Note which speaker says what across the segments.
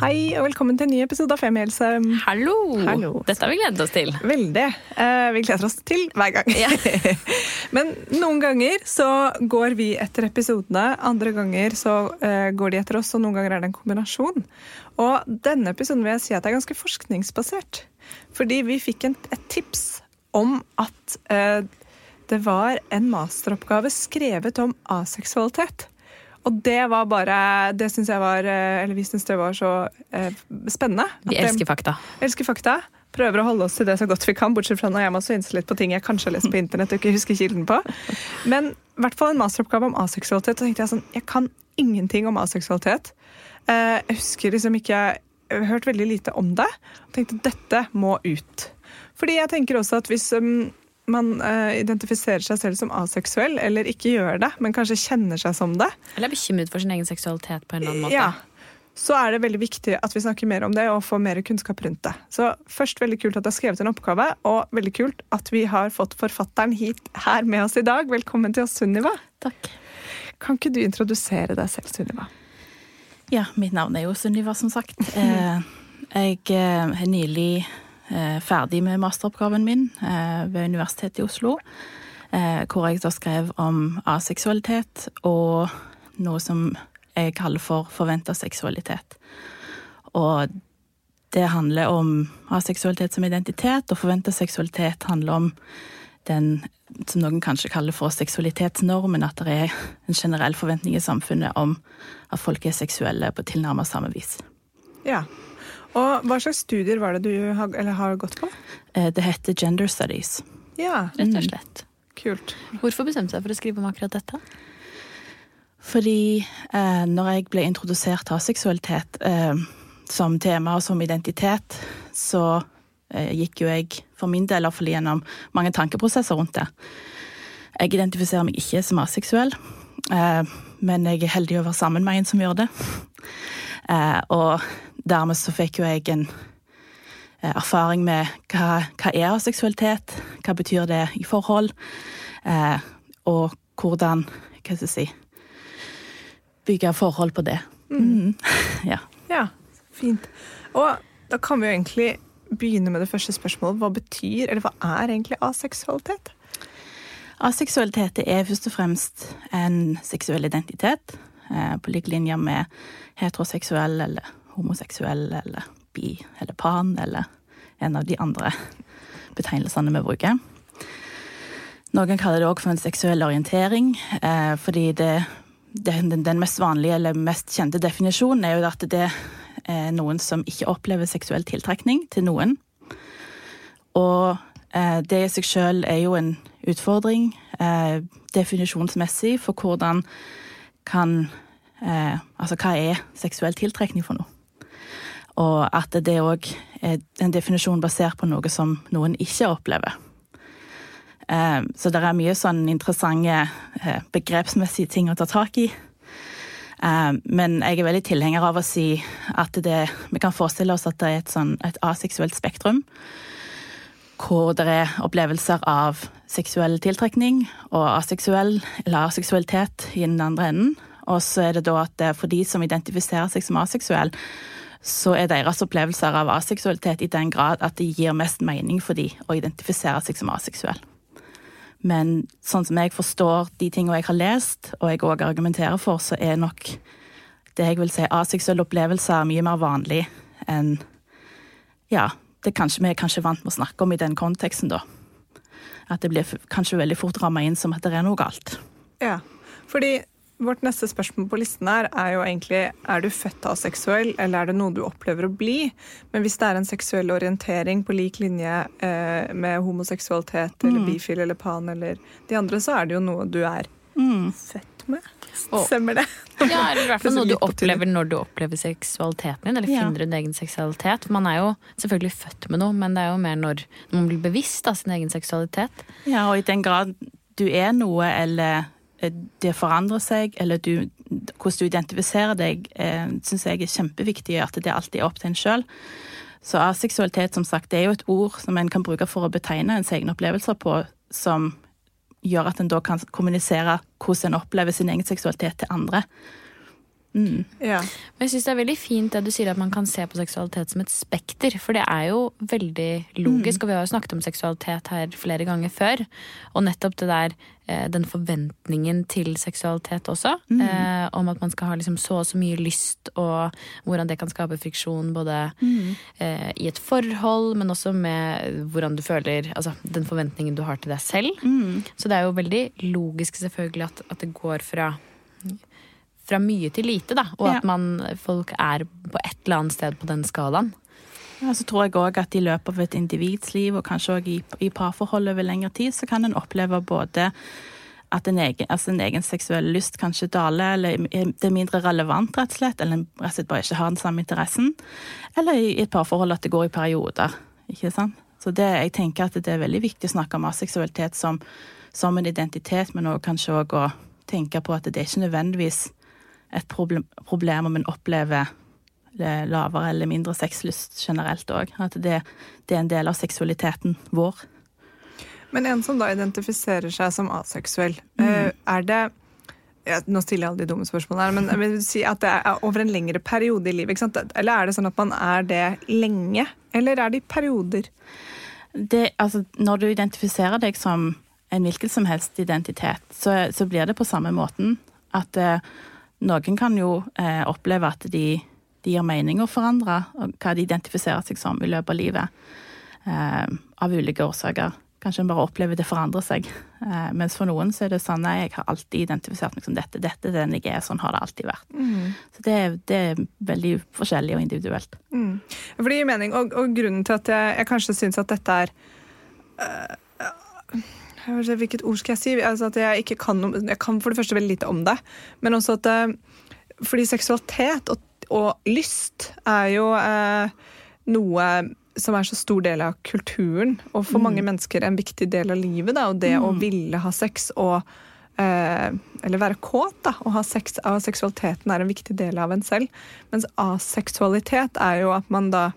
Speaker 1: Hei og velkommen til en ny episode av Femihelse.
Speaker 2: Hallo.
Speaker 1: Hallo.
Speaker 2: Dette har vi gledet oss til.
Speaker 1: Veldig. Eh, vi gleder oss til hver gang.
Speaker 2: Ja.
Speaker 1: Men noen ganger så går vi etter episodene, andre ganger så eh, går de etter oss, og noen ganger er det en kombinasjon. Og denne episoden vil jeg si at er ganske forskningsbasert. Fordi vi fikk en, et tips om at eh, det var en masteroppgave skrevet om aseksualitet. Og det var bare Det syns jeg var eh, Eller vi syns det var så eh, spennende.
Speaker 2: Vi elsker fakta.
Speaker 1: elsker fakta. Prøver å holde oss til det så godt vi kan, bortsett fra når jeg må synse litt på ting jeg kanskje har lest på internett og ikke husker kilden på. Men i hvert fall en masteroppgave om aseksualitet. Og tenkte jeg sånn, jeg kan ingenting om aseksualitet. Eh, Jeg husker liksom ikke Jeg har hørt veldig lite om det. Og tenkte dette må ut. Fordi jeg tenker også at hvis um, man uh, identifiserer seg selv som aseksuell, eller ikke gjør det, men kanskje kjenner seg som det,
Speaker 2: Eller er bekymret for sin egen seksualitet på en eller annen måte.
Speaker 1: ja, så er det veldig viktig at vi snakker mer om det og får mer kunnskap rundt det. Så først veldig kult at du har skrevet en oppgave, og veldig kult at vi har fått forfatteren hit her med oss i dag. Velkommen til oss, Sunniva.
Speaker 2: Takk.
Speaker 1: Kan ikke du introdusere deg selv, Sunniva?
Speaker 3: Ja, mitt navn er jo Sunniva, som sagt. Eh, jeg har er nylig eh, ferdig med masteroppgaven min eh, ved Universitetet i Oslo. Eh, hvor jeg da skrev om aseksualitet og noe som jeg kaller for forventa seksualitet. Og det handler om aseksualitet som identitet, og forventa seksualitet handler om den som noen kanskje kaller for seksualitetsnormen, at det er en generell forventning i samfunnet om at folk er seksuelle på tilnærmet samme vis.
Speaker 1: Ja. Og hva slags studier var det du har, eller har gått på?
Speaker 3: Eh, Det heter gender studies.
Speaker 1: Ja,
Speaker 2: Rett og slett.
Speaker 1: kult.
Speaker 2: Hvorfor bestemte du deg for å skrive om akkurat dette?
Speaker 3: Fordi eh, når jeg ble introdusert til seksualitet eh, som tema og som identitet, så eh, gikk jo jeg for min del iallfall gjennom mange tankeprosesser rundt det. Jeg identifiserer meg ikke som aseksuell, eh, men jeg er heldig å være sammen med en som gjør det. Eh, og dermed så fikk jo jeg en eh, erfaring med hva, hva er aseksualitet, hva betyr det i forhold, eh, og hvordan, hva skal jeg si, bygge forhold på det. Mm. Ja.
Speaker 1: Ja, fint. Og da kan vi jo egentlig begynne med det første spørsmålet. Hva betyr, eller hva er egentlig aseksualitet?
Speaker 3: Aseksualitet er først og fremst en seksuell identitet, eh, på lik linje med heteroseksuell eller homoseksuell eller bi eller pan eller en av de andre betegnelsene vi bruker. Noen kaller det òg for en seksuell orientering, eh, fordi det, den, den mest vanlige eller mest kjente definisjonen er jo at det er noen som ikke opplever seksuell tiltrekning til noen. Og eh, det i seg sjøl er jo en utfordring eh, definisjonsmessig for hvordan kan Altså hva er seksuell tiltrekning for noe? Og at det òg er en definisjon basert på noe som noen ikke opplever. Eh, så det er mye sånn interessante eh, begrepsmessige ting å ta tak i. Eh, Men jeg er veldig tilhenger av å si at det, vi kan forestille oss at det er et, sånn, et aseksuelt spektrum. Hvor det er opplevelser av seksuell tiltrekning og aseksuell eller aseksualitet i den andre enden. Og så er det da at for de som identifiserer seg som aseksuell, så er deres opplevelser av aseksualitet i den grad at det gir mest mening for dem å identifisere seg som aseksuell. Men sånn som jeg forstår de tingene jeg har lest, og jeg òg argumenterer for, så er nok det jeg vil si aseksuelle opplevelser mye mer vanlig enn Ja, det kanskje vi er kanskje vant med å snakke om i den konteksten, da. At det blir kanskje veldig fort ramma inn som at det er noe galt.
Speaker 1: Ja, fordi vårt neste spørsmål på listen her er jo egentlig er du født aseksuell, eller er det noe du opplever å bli? Men hvis det er en seksuell orientering på lik linje eh, med homoseksualitet eller bifil eller pan eller de andre, så er det jo noe du er født med. Stemmer det?
Speaker 2: Ja, eller i hvert fall noe du opplever når du opplever seksualiteten din, eller
Speaker 3: Ja.
Speaker 2: finner din egen seksualitet. Man er jo selvfølgelig født med noe, men det er jo mer når man blir bevisst av sin egen seksualitet.
Speaker 3: Ja, og i den grad du er noe, eller det forandrer seg, eller du hvordan du identifiserer deg, eh, syns jeg er kjempeviktig, at det alltid er opp til en sjøl. Så aseksualitet, som sagt, det er jo et ord som en kan bruke for å betegne ens egne opplevelser på, som gjør at en da kan kommunisere hvordan en opplever sin egen seksualitet til andre. Mm.
Speaker 1: Ja.
Speaker 2: Men jeg synes det er veldig fint det du sier at man kan se på seksualitet som et spekter. For det er jo veldig logisk, og vi har jo snakket om seksualitet her flere ganger før. Og nettopp det der, eh, den forventningen til seksualitet også. Eh, om at man skal ha liksom så og så mye lyst, og hvordan det kan skape friksjon både eh, i et forhold, men også med hvordan du føler Altså den forventningen du har til deg selv. Så det er jo veldig logisk selvfølgelig at, at det går fra fra mye til lite, da. Og
Speaker 3: Ja.
Speaker 2: at man, folk er på et eller annet sted på den skalaen.
Speaker 3: Ja, så tror jeg òg at i løpet av et individs liv, og kanskje òg i, i parforhold over lengre tid, så kan en oppleve både at en egen, altså en egen seksuell lyst kanskje daler, eller det er mindre relevant, rett og slett, eller en rett og slett bare ikke har den samme interessen. Eller i et parforhold at det går i perioder. Ikke sant? Så det, jeg tenker at det er veldig viktig å snakke om aseksualitet som, som en identitet, men også kanskje òg å tenke på at det er ikke nødvendigvis et problem, problem om en opplever eh, lavere eller mindre sexlyst generelt òg. At det, det er en del av seksualiteten vår.
Speaker 1: Men en som da identifiserer seg som aseksuell, mm. er det ja, Nå stiller jeg alle de dumme spørsmålene her, men jeg vil si at det er over en lengre periode i livet. ikke sant? Eller er det sånn at man er det lenge? Eller er det i perioder?
Speaker 3: Det, altså, når du identifiserer deg som en hvilken som helst identitet, så, så blir det på samme måten. At eh, noen kan jo eh, oppleve at de, de gir mening å forandre og hva de identifiserer seg som i løpet av livet. Eh, av ulike årsaker. Kanskje en bare opplever det forandrer seg. Eh, mens for noen så er det sånn nei, jeg har alltid identifisert meg som dette. Dette er den jeg er, sånn har det alltid vært. Så det, det er veldig forskjellig og individuelt.
Speaker 1: Mm. For det gir mening, og, og grunnen til at jeg, jeg kanskje syns at dette er øh, Hvilket ord skal jeg si? Altså at jeg ikke kan Jeg kan for det første veldig lite om det, men også at øh, Fordi seksualitet og, og lyst er jo eh, noe som er så stor del av kulturen, og for mange mennesker en viktig del av livet. Da, og det å ville ha sex og eh, Eller være kåt da, og ha sex av seksualiteten er en viktig del av en selv. Mens aseksualitet er jo at man da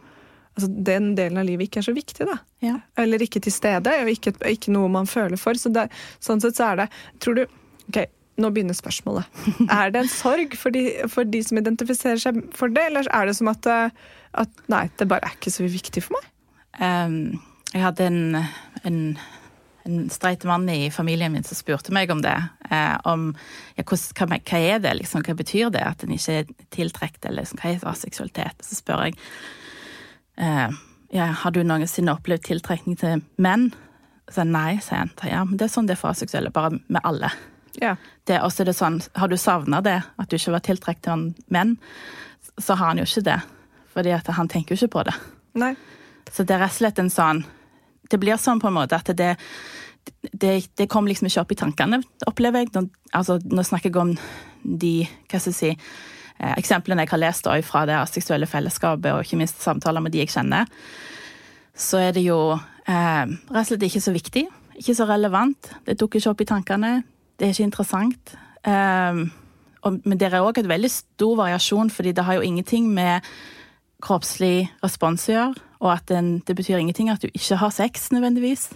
Speaker 1: altså Den delen av livet ikke er så viktig, da.
Speaker 3: Ja.
Speaker 1: Eller ikke til stede, og ikke, ikke noe man føler for. Så det, sånn sett så er det Tror du Ok, nå begynner spørsmålet. Er det en sorg for de, for de som identifiserer seg for det, eller er det som at, eh, at nei, det bare er ikke så viktig for meg?
Speaker 3: Um, jeg hadde en, en, en streit mann i familien min som spurte meg om det. eh, om ja, hva, hva er det, liksom, hva betyr det at en ikke er tiltrukket, eller liksom, hva er aseksualitet? Så spør jeg ja, har du noensinne opplevd tiltrekning til menn. Så nei, sier han. Ja, men det er sånn det er for aseksuelle, bare med alle.
Speaker 1: Ja.
Speaker 3: Det, og så er det sånn, har du savna det, at du ikke var tiltrukket til menn, så har han jo ikke det. Fordi at han tenker jo ikke på det.
Speaker 1: Nei.
Speaker 3: Så det er rett og slett en sånn Det blir sånn på en måte at det det, det kom liksom ikke opp i tankene, opplever jeg. Nå, altså, nå snakker jeg om de hva skal jeg si, eh, eksemplene jeg har lest fra det seksuelle fellesskapet, og ikke minst samtaler med de jeg kjenner. Så er det jo eh, rett og slett ikke så viktig. Ikke så relevant. Det dukker ikke opp i tankene. Det er ikke interessant. Eh, og, men det er òg et veldig stor variasjon, fordi det har jo ingenting med kroppslig respons å gjøre, og at den, det betyr ingenting at du ikke har sex nødvendigvis.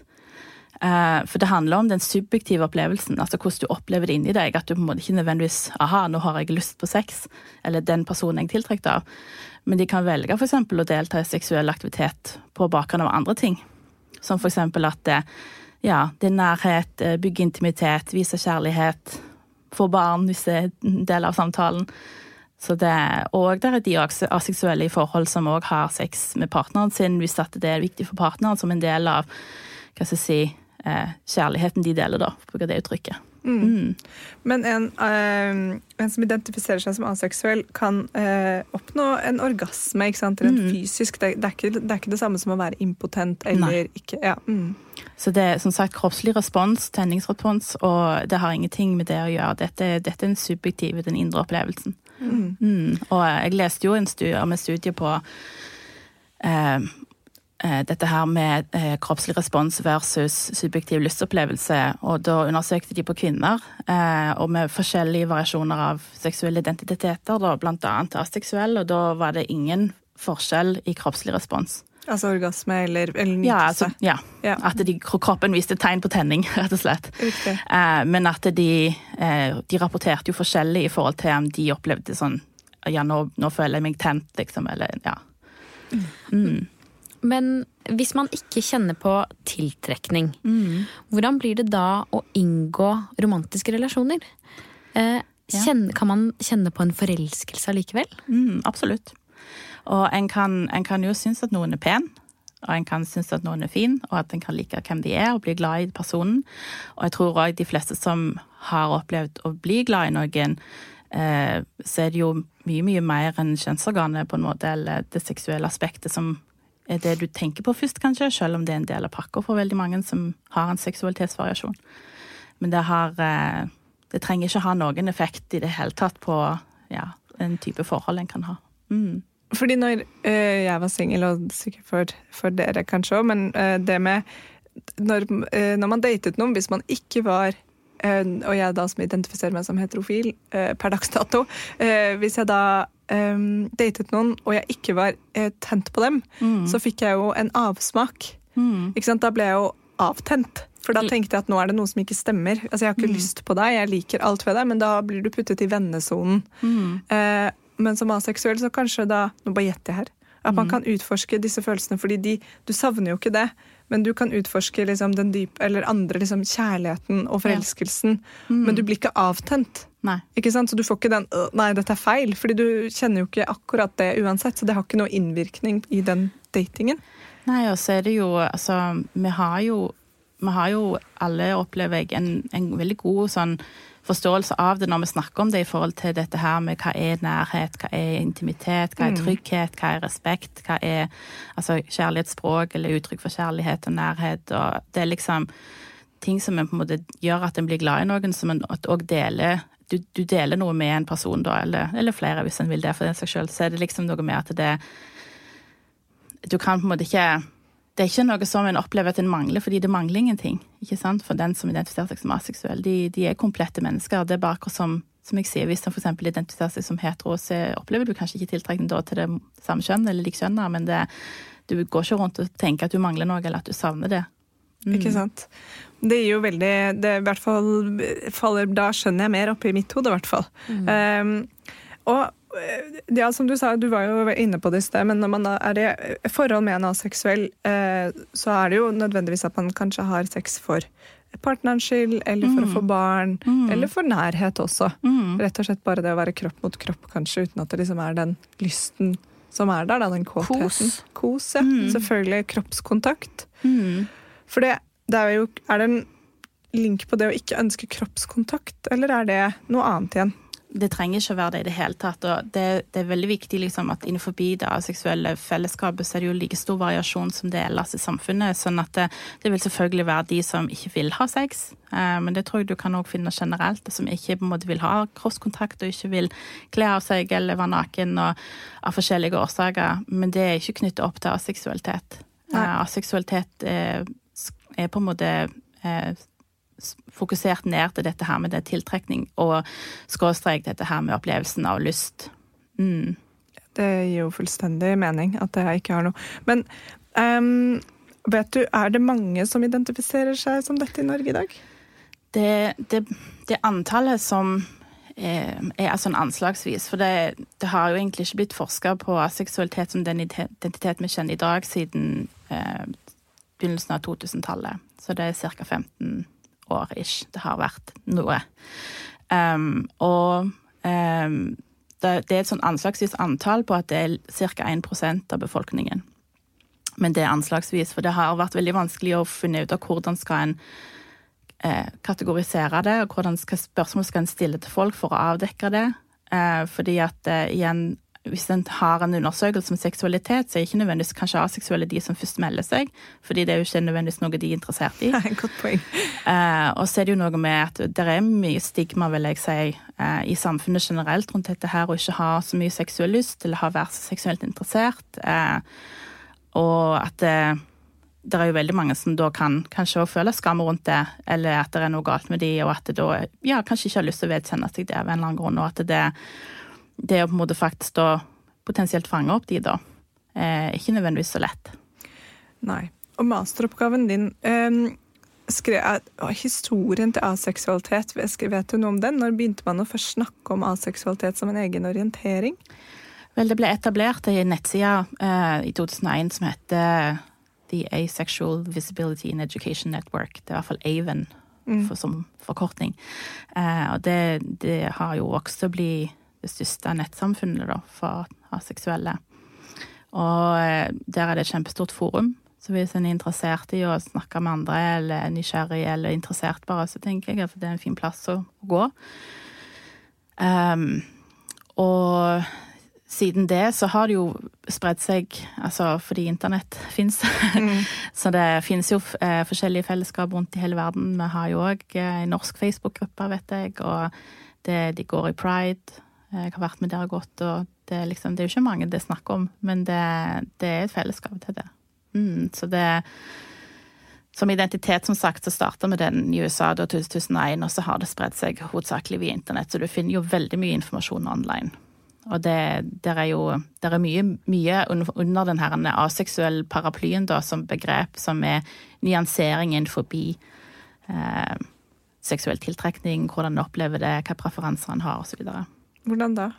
Speaker 3: Eh, for det handler om den subjektive opplevelsen, altså hvordan du opplever det inni deg. At du på en måte ikke nødvendigvis aha, nå har jeg lyst på sex, eller den personen jeg er tiltrukket av. Men de kan velge f.eks. å delta i seksuell aktivitet på bakgrunn av andre ting. Som f.eks. at ja, det er nærhet, eh, bygge intimitet, vise kjærlighet, få barn hvis det er en del av samtalen. Så det, og der er de aseksuelle i forhold som òg har sex med partneren sin, hvis det er viktig for partneren som en del av hva skal jeg si, kjærligheten de deler, da, for å bruke det uttrykket. Mm.
Speaker 1: Men en, eh, en som identifiserer seg som aseksuell, kan eh, oppnå en orgasme ikke sant? rent
Speaker 3: Mm.
Speaker 1: fysisk. Det, det, er ikke, det er ikke det samme som å være impotent eller
Speaker 3: Nei.
Speaker 1: ikke ja. mm.
Speaker 3: Så det er som sagt kroppslig respons, tenningsrespons, og det har ingenting med det å gjøre. Dette, dette er den subjektive, den indre opplevelsen.
Speaker 1: Mm.
Speaker 3: Mm. Og jeg leste jo en studie, om en studie på eh, eh, dette her med eh, kroppslig respons versus subjektiv lystopplevelse. Og da undersøkte de på kvinner, eh, og med forskjellige variasjoner av seksuelle identiteter, da, blant annet aseksuell, og da var det ingen forskjell i kroppslig respons.
Speaker 1: Altså orgasme eller, eller
Speaker 3: Ja, altså, ja.
Speaker 1: Ja.
Speaker 3: At de, kroppen viste tegn på tenning, rett og slett.
Speaker 1: Riktig.
Speaker 3: Eh, men at de, eh, de rapporterte jo forskjellig i forhold til om de opplevde sånn Ja, nå, nå føler jeg meg tent, liksom, eller ja. Mm.
Speaker 2: Men hvis man ikke kjenner på tiltrekning, hvordan blir det da å inngå romantiske relasjoner? Eh,
Speaker 3: Ja.
Speaker 2: kjenn- kan man kjenne på en forelskelse allikevel?
Speaker 3: Mm, absolutt. Og en kan, en kan jo synes at noen er pen, og en kan synes at noen er fin, og at en kan like hvem de er, og bli glad i personen. Og jeg tror òg de fleste som har opplevd å bli glad i noen, eh, så er det jo mye, mye mer enn kjønnsorganet, på en måte, eller det seksuelle aspektet som er det du tenker på først, kanskje, selv om det er en del av pakka for veldig mange som har en seksualitetsvariasjon. Men det har eh, Det trenger ikke ha noen effekt i det hele tatt på ja, en type forhold en kan ha. Mm.
Speaker 1: Fordi når eh, jeg var singel, og sikkert for, for dere kanskje òg, men eh, det med når, når man datet noen, hvis man ikke var og jeg da som identifiserer meg som heterofil per dags dato Hvis jeg da eh, datet noen, og jeg ikke var uh, tent på dem, så fikk jeg jo en avsmak.
Speaker 3: Mm.
Speaker 1: Ikke sant? Da ble jeg jo avtent. For da tenkte jeg at nå er det noe som ikke stemmer. Altså, Jeg har ikke lyst på deg, jeg liker alt ved deg, men da blir du puttet i vennesonen. Uh, men som aseksuell så kanskje da Nå bare gjetter jeg her. At man kan utforske disse følelsene, fordi de, du savner jo ikke det. Men du kan utforske liksom den dype, eller andre liksom kjærligheten og forelskelsen. Men du blir ikke avtent.
Speaker 3: Nei.
Speaker 1: Ikke sant? Så du får ikke den «Øh, 'nei, dette er feil', fordi du kjenner jo ikke akkurat det uansett. Så det har ikke noe innvirkning i den datingen.
Speaker 3: Nei, og så er det jo Altså, vi har jo Vi har jo alle, opplever jeg, en, en veldig god sånn forståelse av det når vi snakker om det i forhold til dette her med hva er nærhet, hva er intimitet, hva er trygghet, hva er respekt, hva er altså kjærlighetsspråk eller uttrykk for kjærlighet og nærhet. og Det er liksom ting som en på en måte gjør at en blir glad i noen, som en òg deler du, du deler noe med en person, da, eller, eller flere, hvis en vil det for den seg sjøl. Så er det liksom noe med at det Du kan på en måte ikke Det er ikke noe som en opplever at en mangler, fordi det mangler ingenting. ikke sant? For den som identifiserer seg som aseksuell. De, de er komplette mennesker. Det er bare akkurat som som jeg sier, Hvis en f.eks. identifiserer seg som hetero, så opplever du kanskje ikke tiltrekning da til det samme kjønn eller likkjønna, men det, du går ikke rundt og tenker at du mangler noe, eller at du savner det.
Speaker 1: Ikke sant? Det gir jo veldig det i hvert fall faller, Da skjønner jeg mer oppi mitt hode, i hvert fall. Um, og ja, som du sa, du var jo inne på det i sted, men når man er i forhold med en aseksuell, eh, så er det jo nødvendigvis at man kanskje har sex for partnerens skyld, eller for å få barn, eller for nærhet også. Rett og slett bare det å være kropp mot kropp, kanskje, uten at det liksom er den lysten som er der, da, den kåtheten.
Speaker 3: Kos.
Speaker 1: Kos, ja. Selvfølgelig kroppskontakt.
Speaker 3: Mm.
Speaker 1: For det, det er jo Er det en link på det å ikke ønske kroppskontakt, eller er det noe annet igjen?
Speaker 3: Det trenger ikke å være det i det hele tatt. Og det, det er veldig viktig liksom, at innenfor det seksuelle fellesskapet så er det jo like stor variasjon som det er ellers i samfunnet. Sånn at det, det vil selvfølgelig være de som ikke vil ha sex, eh, men det tror jeg du kan også finne generelt. Som ikke på en måte vil ha krosskontakt og ikke vil kle av seg eller være naken og, av forskjellige årsaker. Men det er ikke knyttet opp til aseksualitet. Eh, aseksualitet er, er på en måte eh, fokusert ned til dette her med det tiltrekning og skråstrek dette her med opplevelsen av lyst. Mm.
Speaker 1: Det gir jo fullstendig mening at jeg ikke har noe Men um, vet du, er det mange som identifiserer seg som dette i Norge i dag?
Speaker 3: Det, det, det antallet som er, er sånn anslagsvis, for det, det har jo egentlig ikke blitt forska på seksualitet som den identitet vi kjenner i dag, siden eh, begynnelsen av 2000-tallet. Så det er ca. 15 år ish det har vært noe. Um, og um, det, det er et sånn anslagsvis antall på at det er ca. 1% av befolkningen. Men det er anslagsvis, for det har vært veldig vanskelig å finne ut av hvordan skal en eh, kategorisere det, og hvordan skal, spørsmål skal en stille til folk for å avdekke det. Eh, fordi at eh, igjen, hvis en har en undersøkelse om seksualitet, så er det ikke nødvendigvis kanskje aseksuelle de som først melder seg, fordi det er jo ikke nødvendigvis noe de er interessert i.
Speaker 1: Nei, Godt poeng.
Speaker 3: Eh, og så er det jo noe med at det er mye stigma, vil jeg si, eh, i samfunnet generelt rundt dette her, å ikke ha så mye seksuell lyst, eller ha vært så seksuelt interessert. Eh, og at det, det er jo veldig mange som da kan kanskje også føle skam rundt det, eller at det er noe galt med de, og at det da ja, kanskje ikke har lyst til å vedkjenne seg det av en eller annen grunn, og at det, det å på en måte faktisk da potensielt fange opp de, da, er ikke nødvendigvis så lett.
Speaker 1: Nei. Og masteroppgaven din um, skrev, Historien til aseksualitet, vet du noe om den? Når begynte man å først snakke om aseksualitet som en egen orientering?
Speaker 3: Vel, det ble etablert ei nettside uh, i 2001 som heter The Asexual Visibility in Education Network. Det er i hvert fall AVEN mm. for, som forkortning. Uh, og det, det, har jo vokst til å bli det største nettsamfunnet da, for aseksuelle. Og uh, der er det et kjempestort forum så hvis en er interessert i å snakke med andre, eller nysgjerrig eller interessert bare, så tenker jeg at det er en fin plass å, gå. Um, og siden det så har det jo spredd seg, altså fordi internett fins. Mm. så det fins jo eh, forskjellige fellesskap rundt i hele verden. Vi har jo òg eh, en norsk Facebook-gruppe, vet jeg, og det, de går i pride. Jeg har vært med der og gått, og det, liksom, det er jo ikke mange det er snakk om, men det, det er et fellesskap til det. Mm, så det Som identitet, som sagt, så starta med den i USA da 2001, og så har det spredd seg hovedsakelig via internett, så du finner jo veldig mye informasjon online. Og det der er jo der er mye, mye under den her aseksuell paraplyen da, som begrep, som er nyanseringen forbi eh, seksuell tiltrekning, hvordan en opplever det, hva preferanser en har, osv.
Speaker 1: Hvordan da?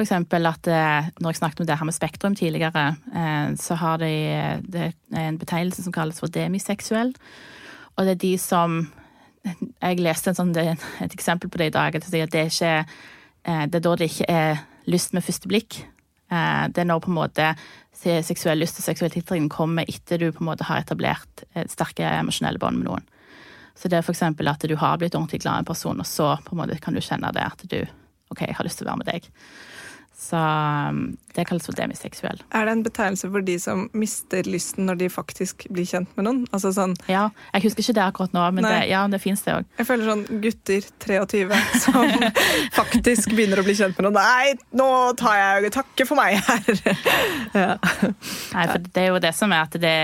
Speaker 3: For eksempel at eh, når jeg snakket om det her med Spektrum tidligere, eh, så har de det en betegnelse som kalles for demiseksuell. Og det er de som Jeg leste sånn, et eksempel på det i dag. At det, er ikke, eh, det er da det ikke er lyst med første blikk. Det er når på en måte seksuell lyst og seksuell tiltrekning kommer etter du på en måte har etablert sterke emosjonelle bånd med noen. Så det er f.eks. at du har blitt ordentlig glad i en person, og så på en måte kan du kjenne det at du OK, jeg har lyst til å være med deg. Så um, det kalles for demiseksuell.
Speaker 1: Er det en betegnelse for de som mister lysten når de faktisk blir kjent med noen? Altså sånn
Speaker 3: Ja, jeg husker ikke det akkurat nå, men det, ja, det fins det òg.
Speaker 1: Jeg føler sånn gutter 23 som faktisk begynner å bli kjent med noen. Nei, nå tar jeg takke for meg her.
Speaker 3: ja. Nei, for det er jo det som er at det,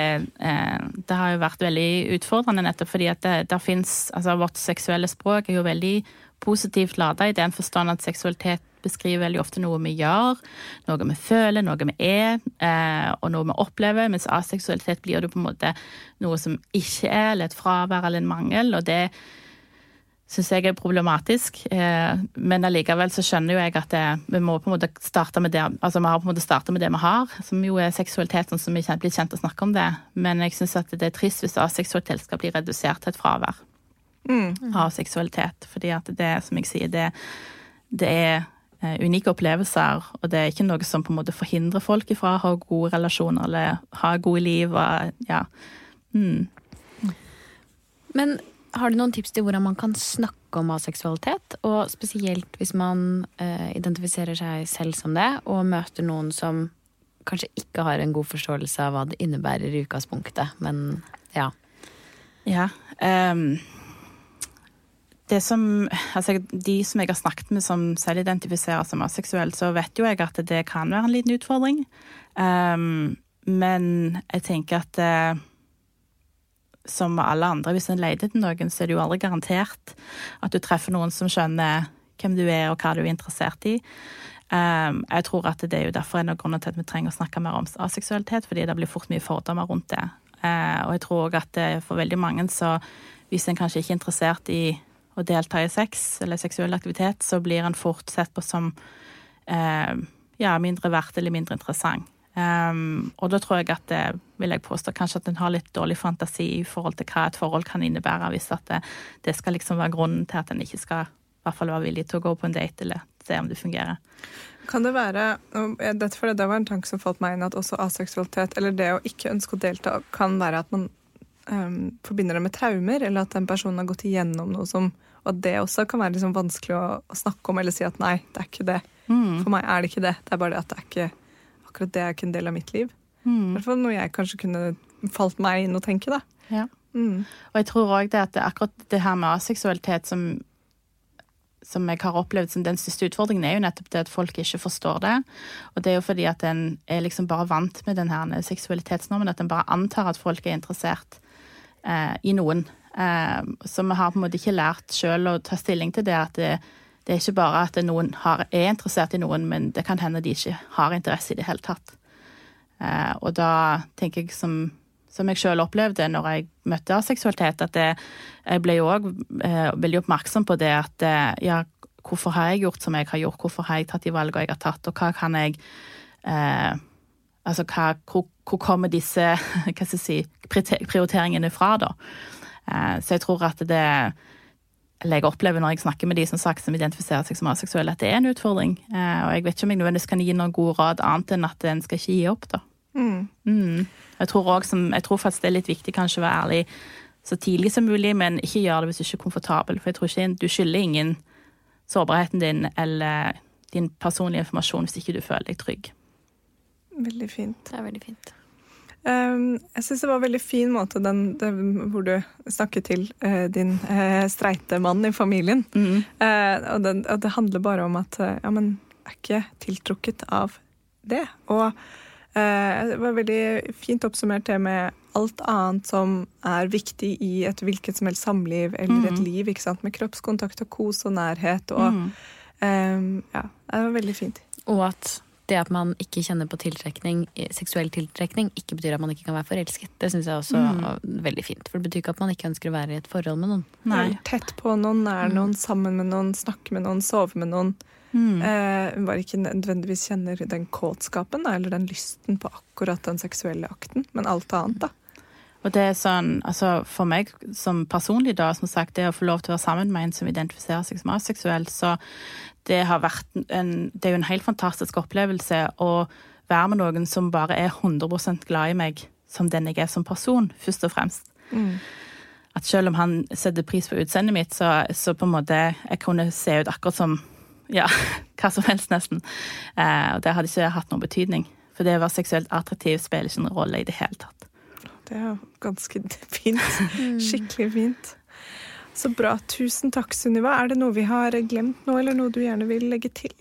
Speaker 3: eh, det har jo vært veldig utfordrende nettopp fordi at det, det fins Altså vårt seksuelle språk er jo veldig positivt lada i den forstand at seksualitet beskriver veldig ofte noe vi gjør, noe vi føler, noe vi er, eh, og noe vi opplever. Mens aseksualitet blir det på en måte noe som ikke er, eller et fravær eller en mangel. Og det syns jeg er problematisk. Eh, men allikevel så skjønner jo jeg at det, vi må på en måte starte med det altså vi har på en måte starta med det vi har, som jo er seksualiteten som vi blitt kjent å snakke om det. Men jeg syns at det er trist hvis aseksualitet skal bli redusert til et fravær. Mm. av seksualitet. Fordi at det, som jeg sier, det, det er unike opplevelser, og det er ikke noe som på en måte forhindrer folk fra å ha gode relasjoner eller ha gode liv. Og, ja. Mm.
Speaker 2: Men har du noen tips til hvordan man kan snakke om aseksualitet? Og spesielt hvis man uh, identifiserer seg selv som det, og møter noen som kanskje ikke har en god forståelse av hva det innebærer i utgangspunktet, men ja.
Speaker 3: Ja. Um det som, altså De som jeg har snakket med som selv identifiserer som aseksuelle, så vet jo jeg at det kan være en liten utfordring. Um, men jeg tenker at uh, som alle andre, hvis en leter etter noen, så er det jo aldri garantert at du treffer noen som skjønner hvem du er og hva du er interessert i. Um, jeg tror at det er jo derfor en av grunnene til at vi trenger å snakke mer om aseksualitet, fordi det blir fort mye fordommer rundt det. Uh, og jeg tror òg at for veldig mange så hvis en kanskje ikke er interessert i å delta i sex eller seksuell aktivitet, så blir en fort sett på som eh, ja, mindre verdt eller mindre interessant. Um, og da tror jeg at det vil jeg påstå kanskje at en har litt dårlig fantasi i forhold til hva et forhold kan innebære, hvis at det, det skal liksom være grunnen til at en ikke skal i hvert fall være villig til å gå på en date eller se om det fungerer.
Speaker 1: Kan det være dette for det var en tanke som falt meg inn, at også aseksualitet, eller det å ikke ønske å delta, kan være at man um, forbinder det med traumer, eller at den personen har gått igjennom noe som og at det også kan være liksom vanskelig å, å, snakke om eller si at nei, det er ikke det. Mm. For meg er det ikke det. Det er bare det at det er ikke, akkurat det er ikke en del av mitt liv. Mm. I hvert fall noe jeg kanskje kunne falt meg inn å tenke, da.
Speaker 3: Ja. Mm. Og jeg tror òg det at det, akkurat det her med aseksualitet som som jeg har opplevd som den største utfordringen, er jo nettopp det at folk ikke forstår det. Og det er jo fordi at en er liksom bare vant med den her seksualitetsnormen, at en bare antar at folk er interessert eh, i noen. Eh, så vi har på en måte ikke lært sjøl å ta stilling til det at det, det er ikke bare at noen har, er interessert i noen, men det kan hende de ikke har interesse i det hele tatt. Eh, og da tenker jeg som som jeg sjøl opplevde når jeg møtte seksualitet, at det, jeg ble jo òg eh, veldig oppmerksom på det at eh, ja, hvorfor har jeg gjort som jeg har gjort, hvorfor har jeg tatt de valgene jeg har tatt, og hva kan jeg eh, Altså hva, hvor, hvor, kommer disse si, prioriteringene fra, da? Eh, så jeg tror at det eller jeg opplever når jeg snakker med de som sagt som identifiserer seg som aseksuelle, at det er en utfordring. Eh, og jeg vet ikke om jeg nødvendigvis kan gi noen god råd annet enn at en skal ikke gi opp, da. Mm. Mm. Jeg, tror også, jeg tror faktisk det er litt viktig kanskje å være ærlig så tidlig som mulig, men ikke gjør det hvis du ikke er komfortabel. For jeg tror ikke du skylder ingen sårbarheten din eller din personlige informasjon hvis ikke du føler deg trygg.
Speaker 1: Veldig fint.
Speaker 2: Det er veldig fint.
Speaker 1: Um, jeg syns det var en veldig fin måte den, den, hvor du snakket til uh, din uh, streite mann i familien. Mm. Uh, og, den, og, det handler bare om at ja, men er ikke tiltrukket av det. Og Eh, det var veldig fint oppsummert det med alt annet som er viktig i et hvilket som helst samliv eller mm. et liv. ikke sant? Med kroppskontakt og kos og nærhet. og mm. um, Ja, det var veldig fint.
Speaker 2: Og at det at man ikke kjenner på tiltrekning, seksuell tiltrekning, ikke betyr at man ikke kan være forelsket. Det syns jeg også mm. er veldig fint. For det betyr ikke at man ikke ønsker å være i et forhold med noen.
Speaker 1: Nei. Tett på noen, nær noen, mm. sammen med noen, snakke med noen, sove med noen. Mm. Eh, bare ikke nødvendigvis kjenner den kåtskapen eller den lysten på akkurat den seksuelle akten, men alt annet, da.
Speaker 3: Og det er sånn, altså For meg som personlig, da, som sagt, det å få lov til å være sammen med en som identifiserer seg som aseksuell, så det har vært en Det er jo en helt fantastisk opplevelse å være med noen som bare er 100% glad i meg som den jeg er som person, først og fremst. Mm. At selv om han setter pris på utseendet mitt, så, så på en måte jeg kunne se ut akkurat som ja, hva som helst, nesten. Eh, og det hadde ikke hatt noen betydning. For det å være seksuelt attraktiv spiller ikke noen rolle i det hele tatt.
Speaker 1: Det er jo ganske fint. Skikkelig fint. Så bra. Tusen takk, Sunniva. Er det noe vi har glemt nå, eller noe du gjerne vil legge til?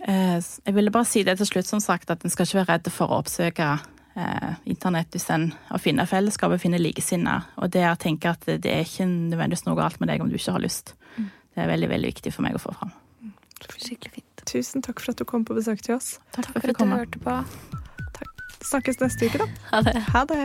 Speaker 3: Eh, jeg ville bare si det til slutt, som sagt, at en skal ikke være redd for å oppsøke eh, internett hvis en finner finne fellesskap og finne likesinnede. Og det å tenke at det er ikke nødvendigvis noe galt med deg om du ikke har lyst. Mm. Det er veldig, veldig viktig for meg å få fram.
Speaker 2: Skikkelig fint.
Speaker 1: Tusen takk for at du kom på besøk til oss.
Speaker 2: Takk, takk for, for at du hørte på.
Speaker 1: Takk. Snakkes neste uke, da.
Speaker 2: Ha det.
Speaker 1: Ha det.